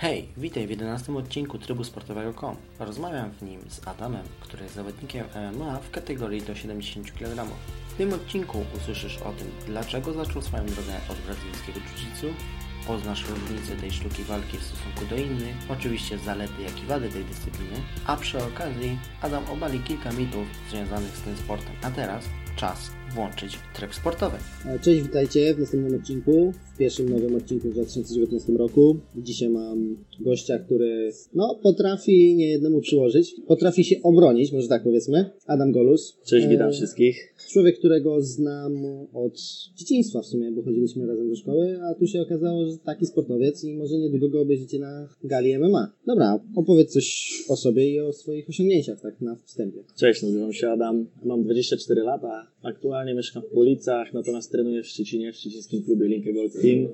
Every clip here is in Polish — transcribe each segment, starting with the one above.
Hej, witaj w 11 odcinku Trybu Sportowego.com. Rozmawiam w nim z Adamem, który jest zawodnikiem MMA w kategorii do 70 kg. W tym odcinku usłyszysz o tym, dlaczego zaczął swoją drogę od brazylijskiego jiu-jitsu, poznasz różnice tej sztuki walki w stosunku do innych, oczywiście zalety jak i wady tej dyscypliny, a przy okazji Adam obali kilka mitów związanych z tym sportem. A teraz czas włączyć tryb sportowy. Cześć, witajcie w następnym odcinku, w pierwszym nowym odcinku w 2019 roku. Dzisiaj mam gościa, który no, potrafi niejednemu przyłożyć, potrafi się obronić, może tak powiedzmy, Adam Golus. Cześć, witam E, wszystkich. Człowiek, którego znam od dzieciństwa w sumie, bo chodziliśmy razem do szkoły, a tu się okazało, że taki sportowiec i może niedługo go obejrzycie na gali MMA. Dobra, opowiedz coś o sobie i o swoich osiągnięciach, tak na wstępie. Cześć, nazywam się Adam, mam 24 lata, aktualnie mieszkam w Policach, natomiast trenuję w Szczecinie, w szczecińskim klubie Linkę Gold Team.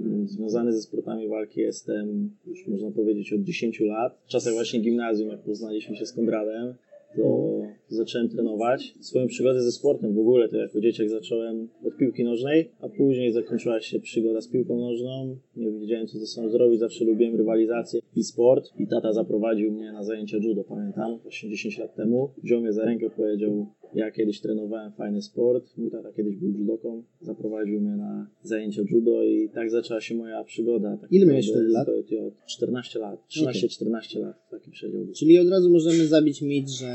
Mm, Związany ze sportami walki jestem już można powiedzieć od 10 lat. W czasach właśnie gimnazjum, jak poznaliśmy się z Konradem, to zacząłem trenować. Swoją przygodę ze sportem w ogóle to jako dzieciak zacząłem od piłki nożnej, a później zakończyła się przygoda z piłką nożną. Nie wiedziałem co ze sobą zrobić, zawsze lubiłem rywalizację i sport. I tata zaprowadził mnie na zajęcia judo, pamiętam, właśnie 10 lat temu. Wziął mnie za rękę, powiedział, ja kiedyś trenowałem fajny sport, mój tata kiedyś był judoką, zaprowadził mnie na zajęcia judo i tak zaczęła się moja przygoda. Tak Ile miałeś wtedy lat? z BJJ. 14 lat, 13-14 lat, taki przedział. był. Czyli od razu możemy zabić mit, że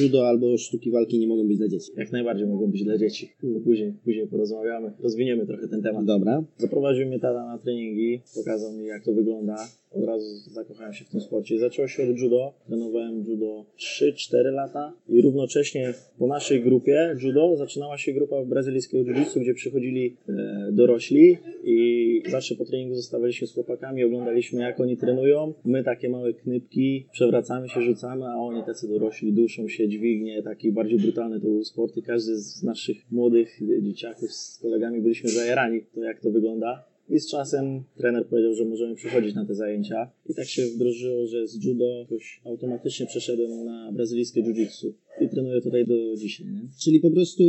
judo albo sztuki walki nie mogą być dla dzieci. Jak najbardziej mogą być dla dzieci. Hmm. Później, później porozmawiamy, rozwiniemy trochę ten temat. Dobra. Zaprowadził mnie tata na treningi, pokazał mi jak to wygląda. Od razu zakochałem się w tym sporcie. Zaczęło się od judo. Trenowałem judo 3-4 lata i równocześnie po naszej grupie judo zaczynała się grupa brazylijskiego jiu-jitsu, gdzie przychodzili e, dorośli i zawsze po treningu zostawaliśmy z chłopakami, oglądaliśmy jak oni trenują. My takie małe knypki przewracamy się, rzucamy, a oni tacy dorośli duszą się, dźwignie, taki bardziej brutalny to był sport i każdy z naszych młodych dzieciaków z kolegami byliśmy zajarani to jak to wygląda. I z czasem trener powiedział, że możemy przychodzić na te zajęcia. I tak się wdrożyło, że z judo jakoś automatycznie przeszedłem na brazylijskie jiu-jitsu. I trenuję tutaj do dzisiaj. Nie? Czyli po prostu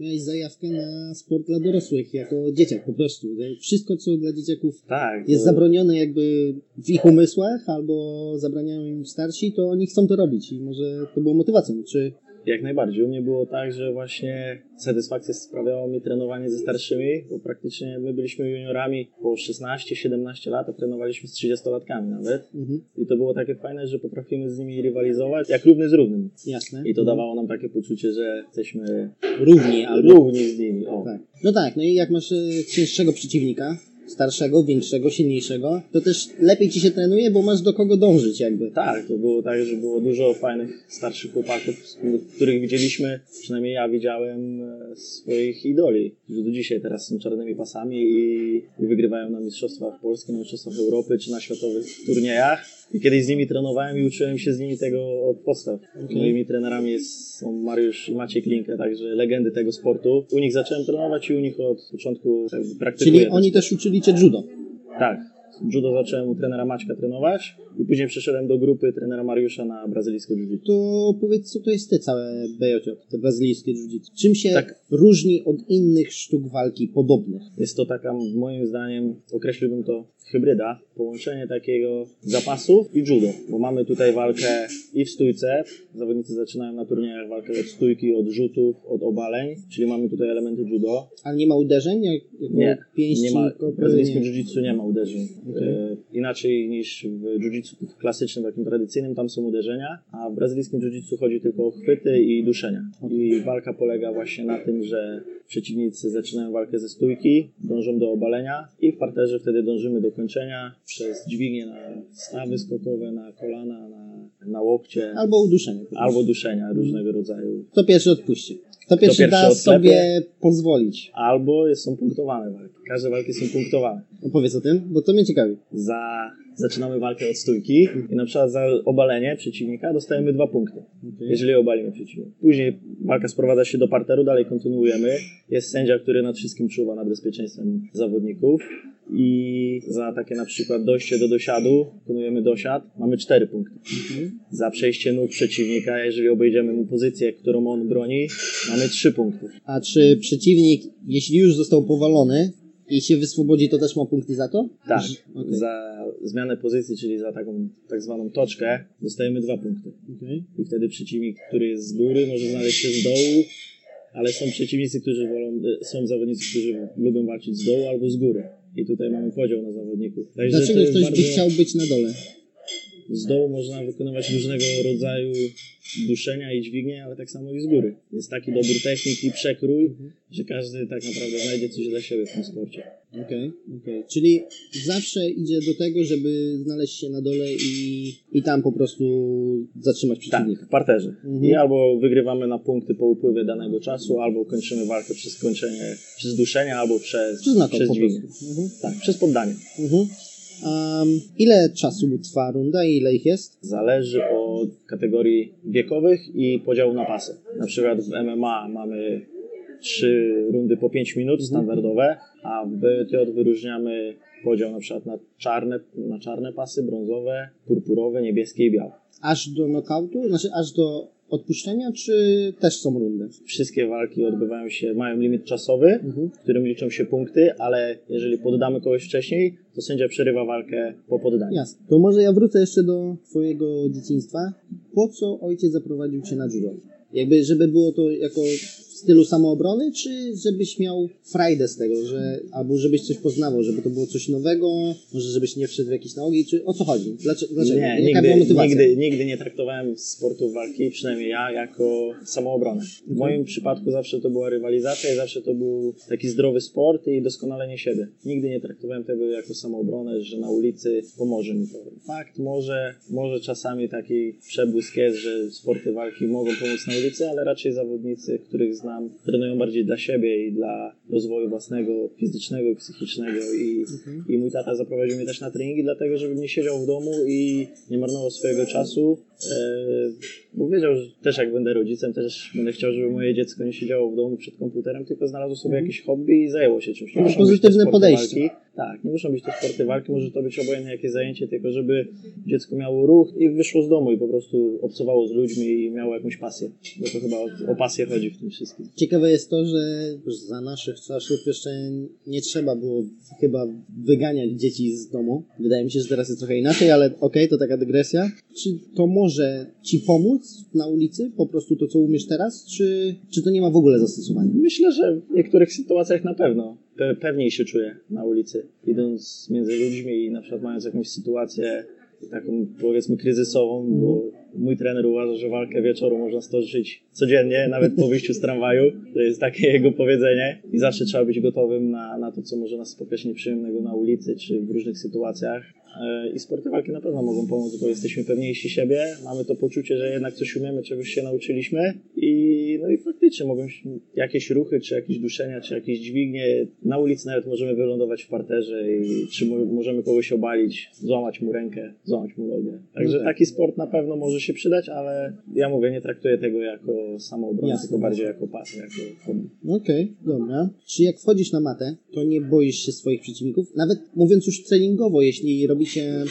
miałeś zajawkę na sport dla dorosłych, jako dzieciak po prostu. Wszystko, co dla dzieciaków Tak. jest to- zabronione jakby w ich umysłach, albo zabraniają im starsi, to oni chcą to robić i może to było motywacją, czy... Jak najbardziej. U mnie było tak, że właśnie satysfakcję sprawiało mi trenowanie ze starszymi, bo praktycznie my byliśmy juniorami po 16-17 lat, a trenowaliśmy z 30-latkami nawet. Mhm. I to było takie fajne, że potrafimy z nimi rywalizować jak równy z równym. Jasne. I to dawało nam takie poczucie, że jesteśmy Równi albo... równi z nimi. O. Tak. No tak, no i jak masz e, cięższego przeciwnika, starszego, większego, silniejszego, to też lepiej ci się trenuje, bo masz do kogo dążyć jakby. Tak, to było tak, że było dużo fajnych starszych chłopaków, których widzieliśmy, przynajmniej ja widziałem e, swoich idoli, że do dzisiaj teraz są czarnymi pasami i, i wygrywają na mistrzostwach Polski, na mistrzostwach Europy czy na światowych turniejach. I kiedyś z nimi trenowałem i uczyłem się z nimi tego od podstaw. Moimi trenerami są Mariusz i Maciej Klinkę, także legendy tego sportu. U nich zacząłem trenować i u nich od początku tak, praktykuję. Czyli oni też uczyli cię judo. Tak. Judo zacząłem u trenera Maćka trenować i później przeszedłem do grupy trenera Mariusza na brazylijskie jiu To powiedz, co to jest te całe BJJ, te brazylijskie jiu-jitsu? Czym się Tak. różni od innych sztuk walki podobnych? Jest to taka, moim zdaniem, określiłbym to hybryda, połączenie takiego zapasu i judo, bo mamy tutaj walkę i w stójce, zawodnicy zaczynają na turniejach walkę od stójki, od rzutów, od obaleń, czyli mamy tutaj elementy judo. Ale nie ma uderzeń? Jak, jako Nie, pięści, nie ma, brazylijskim jiu-jitsu nie ma uderzeń. E, inaczej niż w jiu-jitsu klasycznym, takim tradycyjnym, tam są uderzenia, a w brazylijskim jiu-jitsu chodzi tylko o chwyty i duszenia. I walka polega właśnie na tym, że przeciwnicy zaczynają walkę ze stójki, dążą do obalenia i w parterze wtedy dążymy do kończenia przez dźwignię na stawy skokowe, na kolana, na, na łokcie Albo uduszenie. albo duszenia różnego rodzaju. To pierwszy odpuści. To pierwszy, da sobie pozwolić. Albo są punktowane walki. Każde walki są punktowane. Opowiedz o tym, bo to mnie ciekawi. za zaczynamy walkę od stójki i na przykład za obalenie przeciwnika dostajemy dwa punkty, jeżeli obalimy przeciwnika. Później walka sprowadza się do parteru, dalej kontynuujemy. Jest sędzia, który nad wszystkim czuwa, nad bezpieczeństwem zawodników i za takie na przykład dojście do dosiadu, wykonujemy dosiad, mamy cztery punkty. Za przejście nóg przeciwnika, jeżeli obejdziemy mu pozycję, którą on broni, mamy trzy punkty. A czy przeciwnik, jeśli już został powalony I się wyswobodzi, to też ma punkty za to? Tak, okej. za zmianę pozycji, czyli za taką tak zwaną toczkę, dostajemy dwa punkty. Okej. I wtedy przeciwnik, który jest z góry, może znaleźć się z dołu, ale są przeciwnicy, którzy wolą, e, są zawodnicy, którzy lubią walczyć z dołu albo z góry. I tutaj mamy podział na zawodników. Także Dlaczego ktoś by bardzo- chciał być na dole? Z dołu można wykonywać różnego rodzaju duszenia i dźwignie, ale tak samo i z góry. Jest taki dobór technik i przekrój, że każdy tak naprawdę znajdzie coś dla siebie w tym sporcie. Okej, okej. Czyli zawsze idzie do tego, żeby znaleźć się na dole i, i tam po prostu zatrzymać Tak, przeciwnika. w parterze. Mhm. I albo wygrywamy na punkty po upływie danego czasu, albo kończymy walkę przez skończenie, przez duszenie, albo przez, Przez przez dźwignię. Mhm. Tak, przez poddanie. Mhm. Um, ile czasu trwa runda i ile ich jest? Zależy od kategorii wiekowych i podziału na pasy. Na przykład w MMA mamy trzy rundy po 5 minut standardowe, a w BJJ wyróżniamy podział na przykład na czarne, na czarne pasy, brązowe, purpurowe, niebieskie i białe. Aż do knockoutu? Znaczy aż do odpuszczenia, czy też są rundy? Wszystkie walki odbywają się, mają limit czasowy, Mhm. w którym liczą się punkty, ale jeżeli poddamy kogoś wcześniej, to sędzia przerywa walkę po poddaniu. Jasne. To może ja wrócę jeszcze do twojego dzieciństwa. Po co ojciec zaprowadził cię na judo? Jakby, żeby było to jako stylu samoobrony, czy żebyś miał frajdę z tego, że, albo żebyś coś poznawał, żeby to było coś nowego, może żebyś nie wszedł w jakieś nałogi, czy o co chodzi? Dlaczego? dlaczego? Nie, Jaka nigdy, była motywacja? nigdy, nigdy nie traktowałem sportu walki, przynajmniej ja, jako samoobronę. W moim przypadku zawsze to była rywalizacja i zawsze to był taki zdrowy sport i doskonalenie siebie. Nigdy nie traktowałem tego jako samoobronę, że na ulicy pomoże mi to. Fakt, może, może czasami taki przebłysk jest, że sporty walki mogą pomóc na ulicy, ale raczej zawodnicy, których znam, trenują bardziej dla siebie i dla rozwoju własnego, fizycznego i psychicznego. I, i mój tata zaprowadził mnie też na treningi, dlatego żebym nie siedział w domu i nie marnował swojego czasu, bo wiedział, że też jak będę rodzicem, też będę chciał, żeby moje dziecko nie siedziało w domu przed komputerem, tylko znalazło sobie jakieś hobby i zajęło się czymś. Nie No, pozytywne podejście. Walki. Tak, nie muszą być to sporty walki, może to być obojętne jakieś zajęcie, tylko żeby dziecko miało ruch i wyszło z domu i po prostu obcowało z ludźmi i miało jakąś pasję. Bo to chyba o, o pasję chodzi w tym wszystkim. Ciekawe jest to, że za naszych czasów jeszcze nie trzeba było chyba wyganiać dzieci z domu. Wydaje mi się, że teraz jest trochę inaczej, ale okej, to taka dygresja. Czy to może ci pomóc na ulicy, po prostu to, co umiesz teraz, czy, czy to nie ma w ogóle zastosowania? Myślę, że w niektórych sytuacjach na pewno. Pe pewniej się czuję na ulicy, idąc między ludźmi i na przykład mając jakąś sytuację taką powiedzmy kryzysową, bo mój trener uważa, że walkę wieczoru można stoczyć codziennie, nawet po wyjściu z tramwaju. To jest takie jego powiedzenie i zawsze trzeba być gotowym na, na to, co może nas spotkać nieprzyjemnego na ulicy czy w różnych sytuacjach. E, I sporty walki na pewno mogą pomóc, bo jesteśmy pewniejsi siebie, mamy to poczucie, że jednak coś umiemy, czegoś się nauczyliśmy i, no i faktycznie mogą jakieś ruchy, czy jakieś duszenia, czy jakieś dźwignie. Na ulicy nawet możemy wylądować w parterze i czy mo- możemy kogoś obalić, złamać mu rękę, złamać mu nogę. Także No tak. taki sport na pewno może się przydać, ale ja mówię, nie traktuję tego jako samoobronę, tylko bardziej jako pasję, jako hobby. Okej, dobra. Czy jak wchodzisz na matę, to nie boisz się swoich przeciwników? Nawet mówiąc już treningowo, jeśli robicie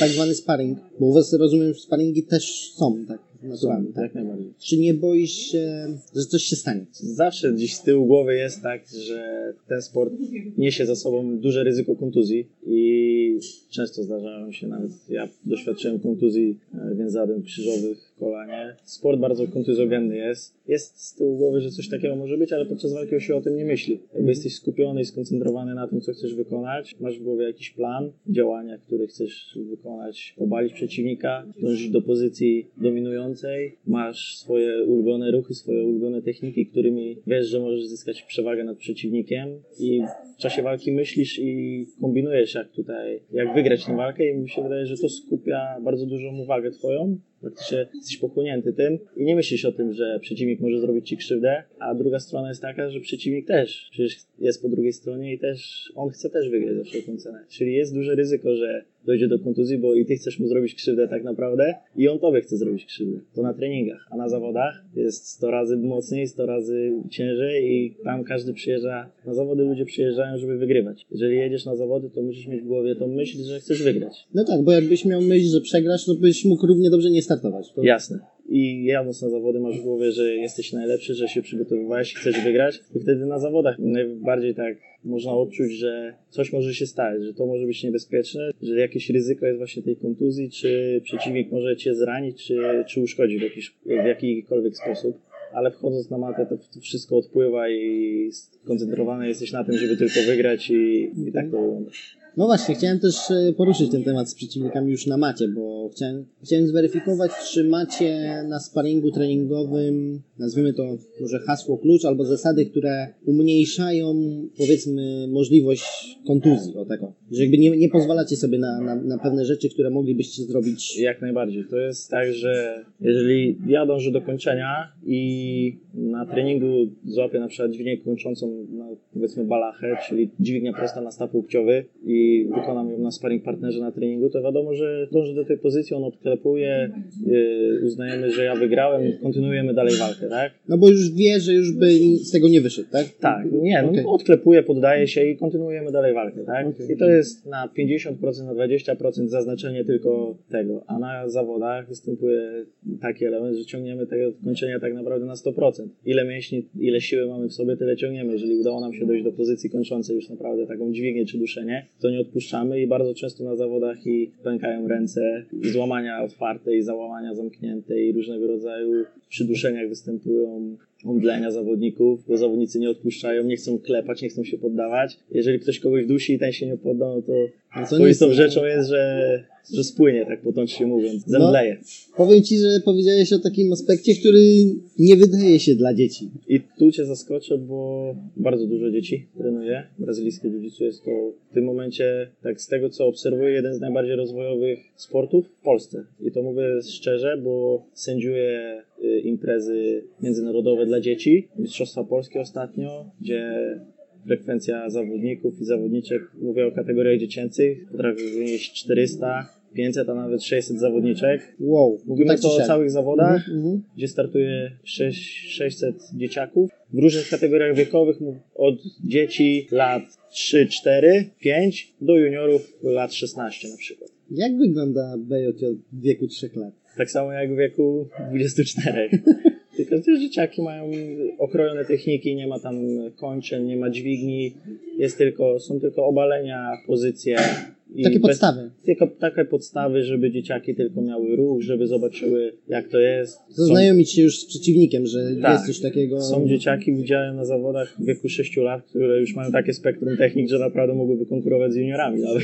tak zwany sparring, bo u was rozumiem, że sparingi też są, tak naturalnie, tak? Jak najbardziej. Czy nie boisz się, że coś się stanie? Zawsze gdzieś z tyłu głowy jest tak, że ten sport niesie za sobą duże ryzyko kontuzji i często zdarzają się nawet, ja doświadczyłem kontuzji e, więzadłem krzyżowych kolanie. Sport bardzo kontuzjogenny jest. Jest z tyłu głowy, że coś takiego może być, ale podczas walki się o tym nie myśli. Jakby jesteś skupiony i skoncentrowany na tym, co chcesz wykonać, masz w głowie jakiś plan działania, który chcesz wykonać, obalić przeciwnika, dążyć do pozycji dominującej, masz swoje ulubione ruchy, swoje ulubione techniki, którymi wiesz, że możesz zyskać przewagę nad przeciwnikiem i w czasie walki myślisz i kombinujesz jak tutaj, jak wygrać tę walkę i mi się wydaje, że to skupia bardzo dużą uwagę twoją. Praktycznie jesteś pochłonięty tym i nie myślisz o tym, że przeciwnik może zrobić ci krzywdę, a druga strona jest taka, że przeciwnik też przecież jest po drugiej stronie i też on chce też wygrać za wszelką cenę. Czyli jest duże ryzyko, że dojdzie do kontuzji, bo i ty chcesz mu zrobić krzywdę tak naprawdę i on tobie chce zrobić krzywdę. To na treningach, a na zawodach jest 100 razy mocniej, 100 razy ciężej i tam każdy przyjeżdża, na zawody ludzie przyjeżdżają, żeby wygrywać. Jeżeli jedziesz na zawody, to musisz mieć w głowie tą myśl, że chcesz wygrać. No tak, bo jakbyś miał myśl, że przegrasz, to byś mógł równie dobrze nie startować. To... Jasne. I jadąc na zawody masz w głowie, że jesteś najlepszy, że się przygotowywałeś chcesz wygrać i wtedy na zawodach najbardziej tak można odczuć, że coś może się stać, że to może być niebezpieczne, że jakieś ryzyko jest właśnie tej kontuzji, czy przeciwnik może cię zranić, czy, czy uszkodzić w, jakiś, w jakikolwiek sposób ale wchodząc na matę to, to wszystko odpływa i skoncentrowany jesteś na tym, żeby tylko wygrać i, i tak to wygląda. No właśnie, chciałem też e, poruszyć ten temat z przeciwnikami już na macie, bo chciałem, chciałem zweryfikować, czy macie na sparingu treningowym, nazwijmy to może hasło klucz, albo zasady, które umniejszają, powiedzmy, możliwość kontuzji, o taką. Że jakby nie, nie pozwalacie sobie na, na, na pewne rzeczy, które moglibyście zrobić. Jak najbardziej. To jest tak, że jeżeli ja dążę do kończenia i na treningu złapię na przykład dźwignię kończącą na powiedzmy balachę, czyli dźwignia prosta na staw łokciowy i wykonam ją na sparring partnerze na treningu, to wiadomo, że dążę do tej pozycji, on odklepuje, yy, uznajemy, że ja wygrałem, kontynuujemy dalej walkę, tak? No bo już wie, że już by z tego nie wyszedł, tak? Tak, nie, no, Okej. odklepuje, poddaje się i kontynuujemy dalej walkę, tak? Okej. I to jest na 50%, na 20% zaznaczenie tylko tego, a na zawodach występuje taki element, że ciągniemy tego kończenia tak naprawdę na 100%. Ile mięśni, ile siły mamy w sobie, tyle ciągniemy. Jeżeli udało nam się dojść do pozycji kończącej już naprawdę taką dźwignię czy duszenie, to nie odpuszczamy i bardzo często na zawodach i pękają ręce, złamania otwarte, i załamania zamknięte, i różnego rodzaju przyduszeniach występują omdlenia zawodników, bo zawodnicy nie odpuszczają, nie chcą klepać, nie chcą się poddawać. Jeżeli ktoś kogoś dusi i ten się nie podda, no to, No swoistą rzeczą jest, że, że spłynie, tak potocznie mówiąc, zemdleje. Powiem Ci, że powiedziałeś o takim aspekcie, który nie wydaje się dla dzieci. I tu Cię zaskoczę, bo bardzo dużo dzieci trenuje. Brazylijskie jiu jest to w tym momencie, tak z tego co obserwuję, jeden z najbardziej rozwojowych sportów w Polsce. I to mówię szczerze, bo sędziuję imprezy międzynarodowe dla dzieci. Mistrzostwa Polskie ostatnio, gdzie frekwencja zawodników i zawodniczek, mówię o kategoriach dziecięcych, potrafi wynieść 400, 500, a nawet 600 zawodniczek. Wow. Mówimy tak to o siak. całych zawodach Mhm, mhm. gdzie startuje 6, 600 dzieciaków w różnych kategoriach wiekowych, od dzieci lat 3, 4, 5 do juniorów lat 16 na przykład. Jak wygląda BJJ w wieku 3 lat? Tak samo jak w wieku 24. Tylko te dzieciaki mają okrojone techniki, nie ma tam kończyn, nie ma dźwigni, jest tylko, są tylko obalenia, pozycje. Takie bez- podstawy. Tylko takie podstawy, żeby dzieciaki tylko miały ruch, żeby zobaczyły jak to jest. Są- Zaznajomić się już z przeciwnikiem, że Tak. jest coś takiego. Są dzieciaki, widziałem na zawodach w wieku 6 lat, które już mają takie spektrum technik, że naprawdę mogłyby konkurować z juniorami nawet.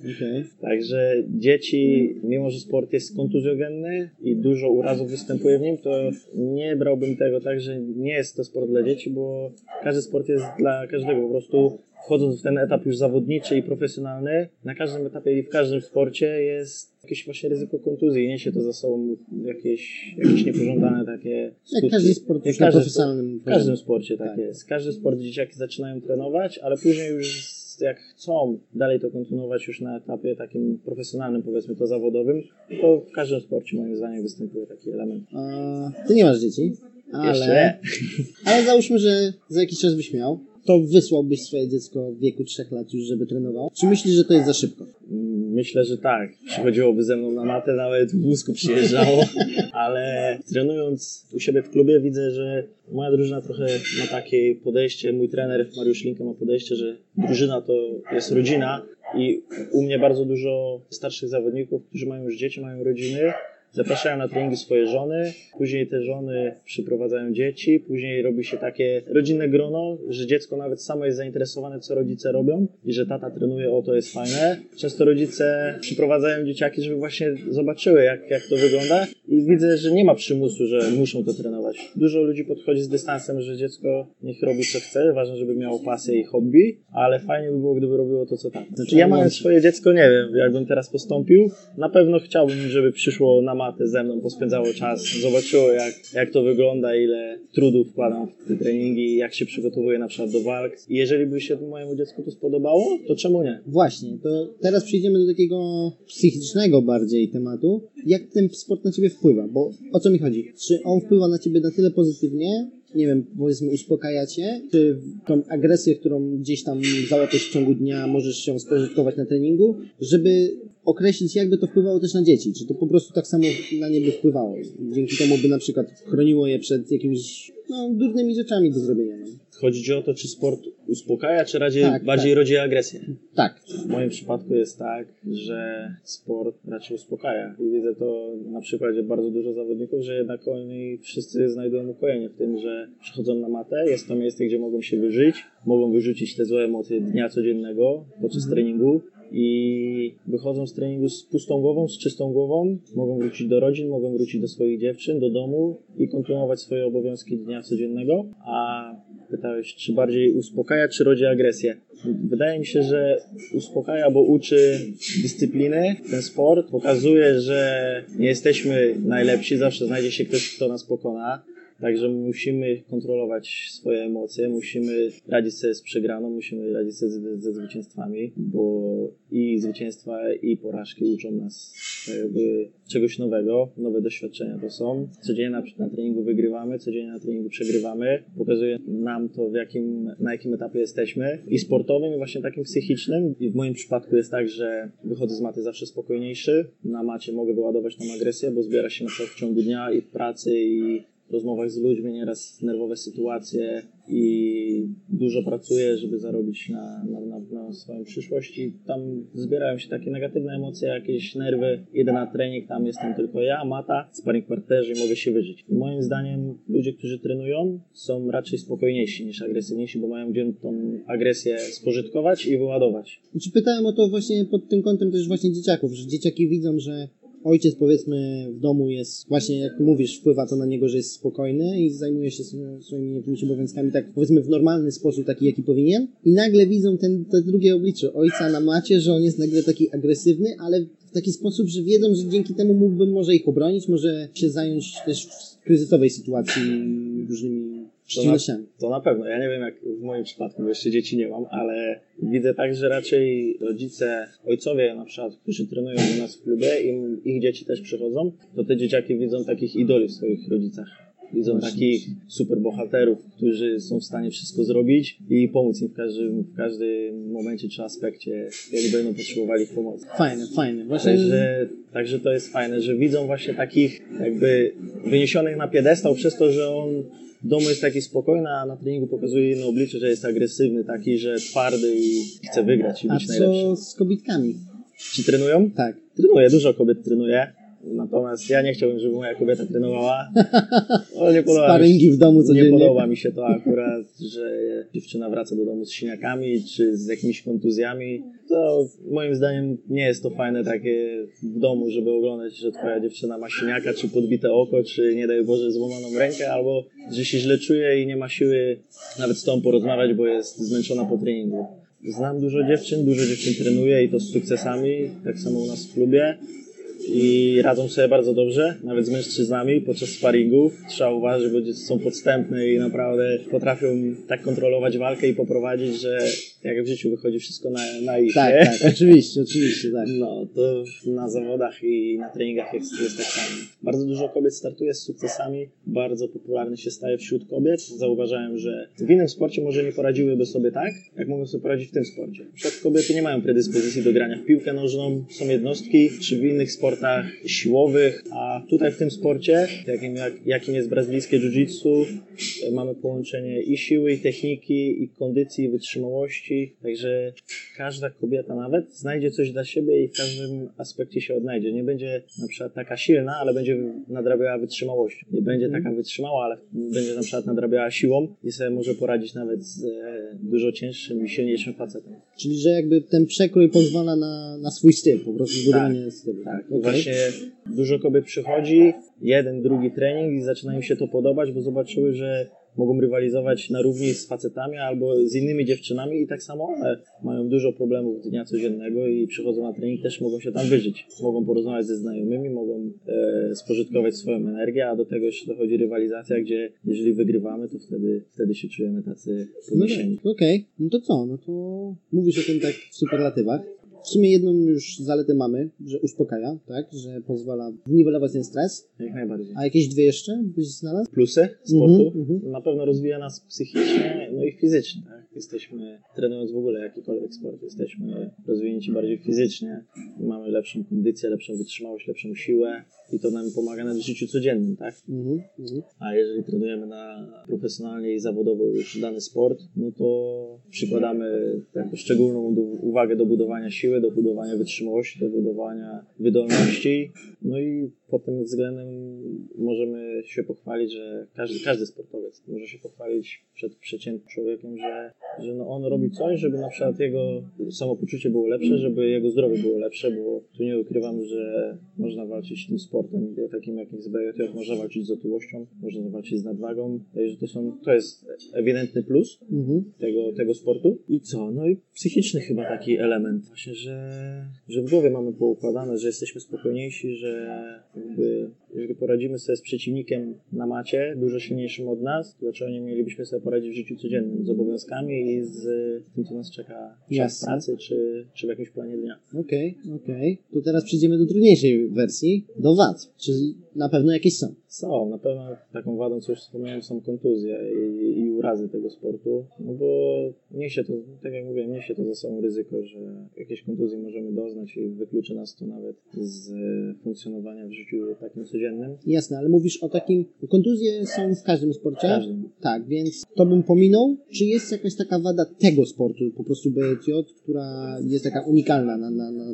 Okej. Także dzieci, mimo że sport jest kontuzjogenny i dużo urazów występuje w nim, to nie brałbym tego tak, że nie jest to sport dla dzieci, bo każdy sport jest dla każdego. Po prostu wchodząc w ten etap już zawodniczy i profesjonalny, na każdym etapie i w każdym sporcie jest jakieś właśnie ryzyko kontuzji. Niesie to za sobą jakieś, jakieś niepożądane takie skutki. Jak każdy sport Jak każdy profesjonalnym w każdym sporcie tak, Tak. jest. Każdy sport dzieciaki zaczynają trenować, ale później już jak chcą dalej to kontynuować już na etapie takim profesjonalnym, powiedzmy to zawodowym, to w każdym sporcie moim zdaniem występuje taki element. A, ty nie masz dzieci, ale, ale załóżmy, że za jakiś czas byś miał, to wysłałbyś swoje dziecko w wieku 3 lat już, żeby trenowało. Czy myślisz, że to jest za szybko? Myślę, że tak. Przychodziłoby ze mną na matę, nawet w wózku przyjeżdżało, ale trenując u siebie w klubie widzę, że moja drużyna trochę ma takie podejście, mój trener Mariusz Linka ma podejście, że drużyna to jest rodzina i u mnie bardzo dużo starszych zawodników, którzy mają już dzieci, mają rodziny, zapraszają na treningi swoje żony, później te żony przyprowadzają dzieci, później robi się takie rodzinne grono, że dziecko nawet samo jest zainteresowane, co rodzice robią i że tata trenuje, o to jest fajne. Często rodzice przyprowadzają dzieciaki, żeby właśnie zobaczyły, jak, jak to wygląda i widzę, że nie ma przymusu, że muszą to trenować. Dużo ludzi podchodzi z dystansem, że dziecko niech robi co chce, ważne, żeby miało pasję i hobby, ale fajnie by było, gdyby robiło to, co tata. Znaczy, ja mając swoje dziecko, nie wiem, jakbym teraz postąpił, na pewno chciałbym, żeby przyszło na matę ze mną, pospędzało czas, zobaczyło jak, jak to wygląda, ile trudu wkładam w te treningi, jak się przygotowuję na przykład do walk. I jeżeli by się mojemu dziecku to spodobało, to czemu nie? Właśnie, to teraz przejdziemy do takiego psychicznego bardziej tematu. Jak ten sport na ciebie wpływa? Bo o co mi chodzi? Czy on wpływa na ciebie na tyle pozytywnie, nie wiem, powiedzmy uspokajacie, czy tą agresję, którą gdzieś tam załapiesz w ciągu dnia, możesz się spożytkować na treningu, żeby określić, jakby to wpływało też na dzieci. Czy to po prostu tak samo na nie by wpływało? Dzięki temu by na przykład chroniło je przed jakimiś no, durnymi rzeczami do zrobienia. No. Chodzi ci o to, czy sport uspokaja, czy raczej, Tak, bardziej tak. rodzi agresję? Tak. W moim przypadku jest tak, że sport raczej uspokaja. I widzę to na przykładzie bardzo dużo zawodników, że jednak oni wszyscy znajdują ukojenie w tym, że przychodzą na matę, jest to miejsce, gdzie mogą się wyżyć, mogą wyrzucić te złe emocje dnia codziennego podczas treningu i wychodzą z treningu z pustą głową, z czystą głową, mogą wrócić do rodzin, mogą wrócić do swoich dziewczyn, do domu i kontynuować swoje obowiązki dnia codziennego. A pytałeś, czy bardziej uspokaja, czy rodzi agresję? Wydaje mi się, że uspokaja, bo uczy dyscypliny ten sport, pokazuje, że nie jesteśmy najlepsi, zawsze znajdzie się ktoś, kto nas pokona. Także musimy kontrolować swoje emocje, musimy radzić sobie z przegraną, musimy radzić sobie ze, ze zwycięstwami, bo i zwycięstwa, i porażki uczą nas jakby czegoś nowego, nowe doświadczenia to są. Codziennie na, na treningu wygrywamy, codziennie na treningu przegrywamy. Pokazuje nam to, w jakim, na jakim etapie jesteśmy i sportowym, i właśnie takim psychicznym. I w moim przypadku jest tak, że wychodzę z maty zawsze spokojniejszy. Na macie mogę wyładować tam agresję, bo zbiera się na przykład w ciągu dnia i w pracy, i rozmowach z ludźmi, nieraz nerwowe sytuacje i dużo pracuję, żeby zarobić na, na, na, na swoją przyszłość i tam zbierają się takie negatywne emocje, jakieś nerwy. Idę na trening, tam jestem tylko ja, mata, sparring partnerzy i mogę się wyżyć. I moim zdaniem ludzie, którzy trenują są raczej spokojniejsi niż agresywniejsi, bo mają gdzie tą agresję spożytkować i wyładować. Czy pytałem o to właśnie pod tym kątem też właśnie dzieciaków, że dzieciaki widzą, że ojciec powiedzmy w domu jest właśnie jak mówisz, wpływa to na niego, że jest spokojny i zajmuje się sw- swoimi jakimiś obowiązkami tak powiedzmy w normalny sposób, taki jaki powinien. I nagle widzą ten, to drugie oblicze ojca na macie, że on jest nagle taki agresywny, ale w taki sposób, że wiedzą, że dzięki temu mógłbym może ich obronić, może się zająć też w kryzysowej sytuacji różnymi przeciwnościami. To na pewno. Ja nie wiem jak w moim przypadku, bo jeszcze dzieci nie mam, ale widzę tak, że raczej rodzice, ojcowie na przykład, którzy trenują u nas w klubie i ich dzieci też przychodzą, to te dzieciaki widzą takich idoli w swoich rodzicach. Widzą takich super bohaterów, którzy są w stanie wszystko zrobić i pomóc im w każdym, w każdym momencie czy aspekcie, jak będą potrzebowali ich pomocy. Fajne, fajne. Właśnie Także, także to jest fajne, że widzą właśnie takich jakby wyniesionych na piedestał przez to, że on w domu jest taki spokojny, a na treningu pokazuje inne oblicze, że jest agresywny, taki, że twardy i chce wygrać i a być najlepszy. co z kobitkami? Ci trenują? Tak. Trenuję, dużo kobiet trenuje. Natomiast ja nie chciałbym, żeby moja kobieta trenowała. O, nie podoba. Sparingi w domu Nie codziennie. podoba mi się to akurat, że dziewczyna wraca do domu z siniakami czy z jakimiś kontuzjami. To moim zdaniem nie jest to fajne takie w domu, żeby oglądać, że twoja dziewczyna ma siniaka, czy podbite oko, czy nie daj Boże złamaną rękę, albo że się źle czuje i nie ma siły nawet z tą porozmawiać, bo jest zmęczona po treningu. Znam dużo dziewczyn, dużo dziewczyn trenuje i to z sukcesami, tak samo u nas w klubie i radzą sobie bardzo dobrze, nawet z mężczyznami podczas sparingów. Trzeba uważać, bo są podstępne i naprawdę potrafią tak kontrolować walkę i poprowadzić, że jak w życiu wychodzi wszystko na, na ich, Tak, nie? tak, oczywiście, oczywiście, tak. No, to na zawodach i na treningach jest, jest tak samo. Bardzo dużo kobiet startuje z sukcesami, bardzo popularny się staje wśród kobiet. Zauważałem, że w innym sporcie może nie poradziłyby sobie tak, jak mogą sobie poradzić w tym sporcie. Przykład kobiety nie mają predyspozycji do grania w piłkę nożną, są jednostki, czy w innych sportach siłowych, a tutaj w tym sporcie, jakim, jak, jakim jest brazylijskie jiu-jitsu, mamy połączenie i siły, i techniki, i kondycji, i wytrzymałości, także każda kobieta nawet znajdzie coś dla siebie i w każdym aspekcie się odnajdzie. Nie będzie na przykład taka silna, ale będzie nadrabiała wytrzymałością. Nie będzie taka wytrzymała, ale będzie na przykład nadrabiała siłą i sobie może poradzić nawet z e, dużo cięższym i silniejszym facetem. Czyli, że jakby ten przekrój pozwala na, na swój styl, po prostu zbudowanie stylu. Tak, Okej. właśnie dużo kobiet przychodzi, jeden, drugi trening i zaczyna im się to podobać, bo zobaczyły, że mogą rywalizować na równi z facetami albo z innymi dziewczynami i tak samo one mają dużo problemów dnia codziennego i przychodzą na trening, też mogą się tam wyżyć. Mogą porozmawiać ze znajomymi, mogą e, spożytkować swoją energię, a do tego jeszcze dochodzi rywalizacja, gdzie jeżeli wygrywamy, to wtedy, wtedy się czujemy tacy No podniesieni. tak, okej. No to co? No to mówisz o tym tak w superlatywach. W sumie jedną już zaletę mamy, że uspokaja, tak? Że pozwala niwelować ten stres. Jak najbardziej. A jakieś dwie jeszcze byś znalazł? Plusy sportu? Mhm, mhm. Na pewno rozwija nas psychicznie, no i fizycznie. Tak? Jesteśmy, trenując w ogóle jakikolwiek sport, jesteśmy rozwinięci bardziej fizycznie. Mamy lepszą kondycję, lepszą wytrzymałość, lepszą siłę i to nam pomaga w życiu codziennym, tak? Mhm, mhm. A jeżeli trenujemy na profesjonalnie i zawodowo już dany sport, no to przykładamy taką szczególną uwagę do budowania siły, do budowania wytrzymałości, do budowania wydolności. No i pod tym względem możemy się pochwalić, że każdy, każdy sportowiec może się pochwalić przed przeciętnym człowiekiem, że, że no on robi coś, żeby na przykład jego samopoczucie było lepsze, żeby jego zdrowie było lepsze, bo tu nie ukrywam, że można walczyć tym sportem, takim jak z BJJ, można walczyć z otyłością, można walczyć z nadwagą, że to, są, to jest ewidentny plus Mhm. tego, tego sportu. I co? No i psychiczny chyba taki element. Właśnie, że, że w głowie mamy poukładane, że jesteśmy spokojniejsi, że jakby, jeżeli poradzimy sobie z przeciwnikiem na macie, dużo silniejszym od nas, to dlaczego nie mielibyśmy sobie poradzić w życiu codziennym z obowiązkami i z tym, co nas czeka czas pracy, czy, czy w jakimś planie dnia. Okej, okej. To teraz przejdziemy do trudniejszej wersji, do wad. Czyli na pewno jakieś są. Są, na pewno taką wadą, co już wspomniałem, są kontuzje i, i urazy tego sportu, no bo niesie to, tak jak mówiłem, niesie to za sobą ryzyko, że jakieś kontuzje możemy doznać i wykluczy nas to nawet z e, funkcjonowania w życiu takim codziennym. Jasne, ale mówisz o takim... Kontuzje są w każdym sporcie. Każdym. Tak, więc to bym pominął. Czy jest jakaś taka wada tego sportu, po prostu BJJ, która jest taka unikalna na, na, na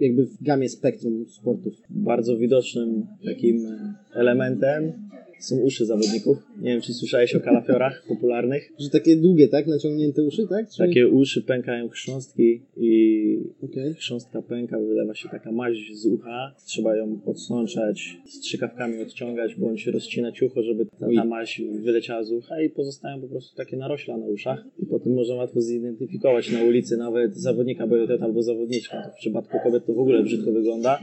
jakby w gamie spektrum sportów? Bardzo widocznym takim e, elementem są uszy zawodników. Nie wiem, czy słyszałeś o kalafiorach popularnych. Że takie długie, tak? Naciągnięte uszy, tak? Czy... Takie uszy pękają chrząstki i Okej. chrząstka pęka, wylewa się taka maź z ucha. Trzeba ją odsączać, strzykawkami odciągać, bądź rozcinać ucho, żeby ta, ta maź wyleciała z ucha i pozostają po prostu takie narośla na uszach. I potem można łatwo zidentyfikować na ulicy nawet zawodnika BJJ albo zawodniczka. To w przypadku kobiet to w ogóle brzydko wygląda.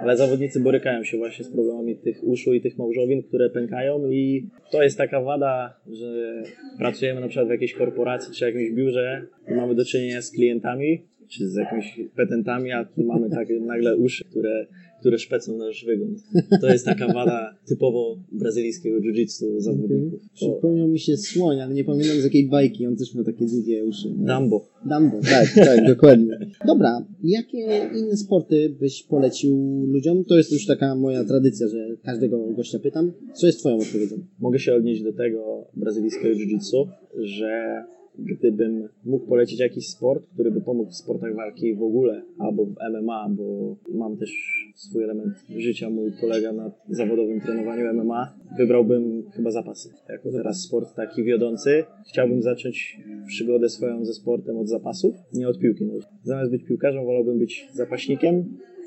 Ale zawodnicy borykają się właśnie z problemami tych uszu i tych małżowin, które pękają i to jest taka wada, że pracujemy na przykład w jakiejś korporacji czy jakimś biurze i mamy do czynienia z klientami czy z jakimiś petentami, a tu mamy takie nagle uszy, które, które szpecą nasz wygląd. To jest taka wada typowo brazylijskiego jiu-jitsu zawodników. To Przypomniał mi się słoń, ale nie pamiętam z jakiej bajki. On też ma takie długie uszy. Dumbo. Dumbo, tak, tak, dokładnie. Dobra, jakie inne sporty byś polecił ludziom? To jest już taka moja tradycja, że każdego gościa pytam. Co jest twoją odpowiedzią? Mogę się odnieść do tego brazylijskiego jiu-jitsu, że gdybym mógł polecić jakiś sport, który by pomógł w sportach walki w ogóle, albo w MMA, bo mam też swój element życia, mój polega na zawodowym trenowaniu MMA, wybrałbym chyba zapasy. Jako teraz sport taki wiodący, chciałbym zacząć przygodę swoją ze sportem od zapasów, nie od piłki. Zamiast być piłkarzem, wolałbym być zapaśnikiem,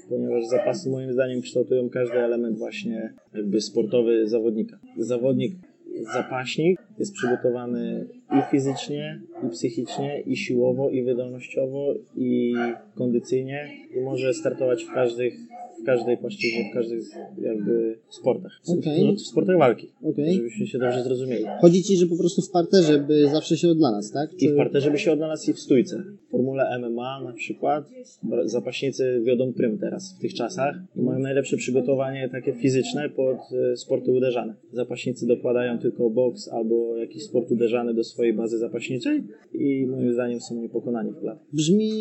ponieważ zapasy moim zdaniem kształtują każdy element właśnie jakby sportowy zawodnika. Zawodnik zapaśnik jest przygotowany i fizycznie, i psychicznie, i siłowo, i wydolnościowo, i kondycyjnie. I może startować w każdych w każdej płaszczyźnie, w każdych jakby sportach. No, w sportach walki, Okej. żebyśmy się dobrze zrozumieli. Chodzi ci, że po prostu w parterze by zawsze się odnalazł, tak? I w parterze by się odnalazł i w stójce. W formule MMA na przykład zapaśnicy wiodą prym teraz w tych czasach i mają najlepsze przygotowanie takie fizyczne pod e, sporty uderzane. Zapaśnicy dokładają tylko boks albo jakiś sport uderzany do swojej bazy zapaśniczej i moim zdaniem są niepokonani w klatce. Brzmi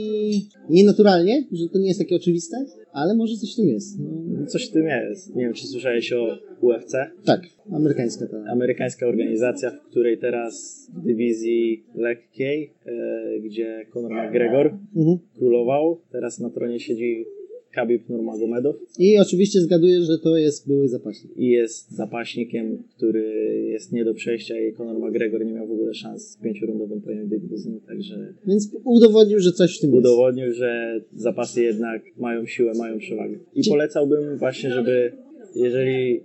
nienaturalnie, że to nie jest takie oczywiste, ale może coś w tym jest. No, Coś w tym jest. Nie wiem, czy słyszałeś o UFC? tak, amerykańska ta. Amerykańska organizacja, w której teraz w dywizji lekkiej, e, gdzie Conor McGregor Mhm. królował, teraz na tronie siedzi Khabib Nurmagomedov I oczywiście zgaduję, że to jest były zapaśnik. i jest zapaśnikiem, który jest nie do przejścia i Conor McGregor nie miał w ogóle szans w pięciorundowym pojedynku z nim, także Więc udowodnił, że coś w tym jest. udowodnił, że zapasy jednak mają siłę, mają przewagę. I polecałbym właśnie, żeby jeżeli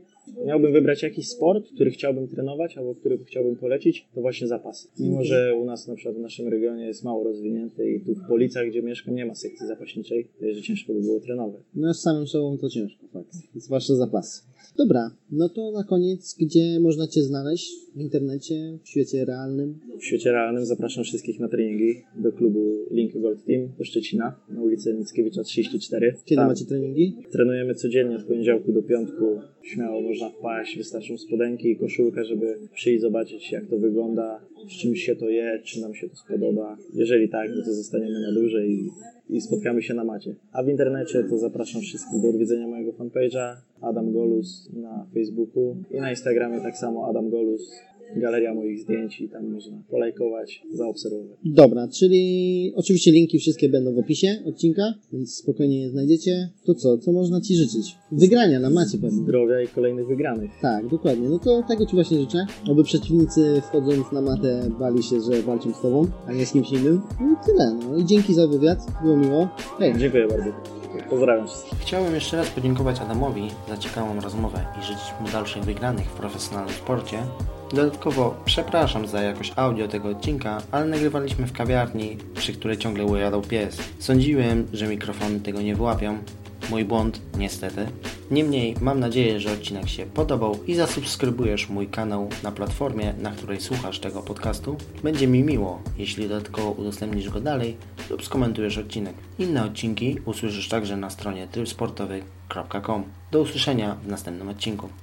miałbym wybrać jakiś sport, który chciałbym trenować albo który chciałbym polecić, to właśnie zapasy. Mimo, że u nas na przykład w naszym regionie jest mało rozwinięty i tu w Policach, gdzie mieszkam, nie ma sekcji zapaśniczej, to że ciężko by było trenować. No z samym sobą to ciężko, fakt. Zwłaszcza zapasy. Dobra, no to na koniec, gdzie można Cię znaleźć w internecie, w świecie realnym? W świecie realnym zapraszam wszystkich na treningi do klubu Link Gold Team do Szczecina na ulicy Mickiewicza 34. Kiedy Tam macie treningi? Trenujemy codziennie od poniedziałku do piątku. Śmiało można wpaść, wystarczą spodenki i koszulka, żeby przyjść zobaczyć jak to wygląda, z czym się to je, czy nam się to spodoba. Jeżeli tak, no to zostaniemy na dłużej i, i spotkamy się na macie. A w internecie to zapraszam wszystkich do odwiedzenia mojego fanpage'a Adam Golus na Facebooku i na Instagramie tak samo Adam Golus. Galeria moich zdjęć i tam można polajkować, zaobserwować. Dobra, czyli oczywiście linki wszystkie będą w opisie odcinka, więc spokojnie je znajdziecie. To co, co można Ci życzyć? Wygrania na macie pewnie. Zdrowia i kolejnych wygranych. Tak, dokładnie. No to tego Ci właśnie życzę. Oby przeciwnicy wchodząc na matę bali się, że walczą z Tobą, a nie z kimś innym. No i tyle. No i dzięki za wywiad. Było miło. Hej. Dziękuję bardzo. Pozdrawiam wszystkich. Chciałbym jeszcze raz podziękować Adamowi za ciekawą rozmowę i życzyć mu dalszych wygranych w profesjonalnym sporcie. Dodatkowo przepraszam za jakość audio tego odcinka, ale nagrywaliśmy w kawiarni, przy której ciągle ujadał pies. Sądziłem, że mikrofony tego nie wyłapią. Mój błąd, niestety. Niemniej mam nadzieję, że odcinek się podobał i zasubskrybujesz mój kanał na platformie, na której słuchasz tego podcastu. Będzie mi miło, jeśli dodatkowo udostępnisz go dalej lub skomentujesz odcinek. Inne odcinki usłyszysz także na stronie trybsportowy.com. Do usłyszenia w następnym odcinku.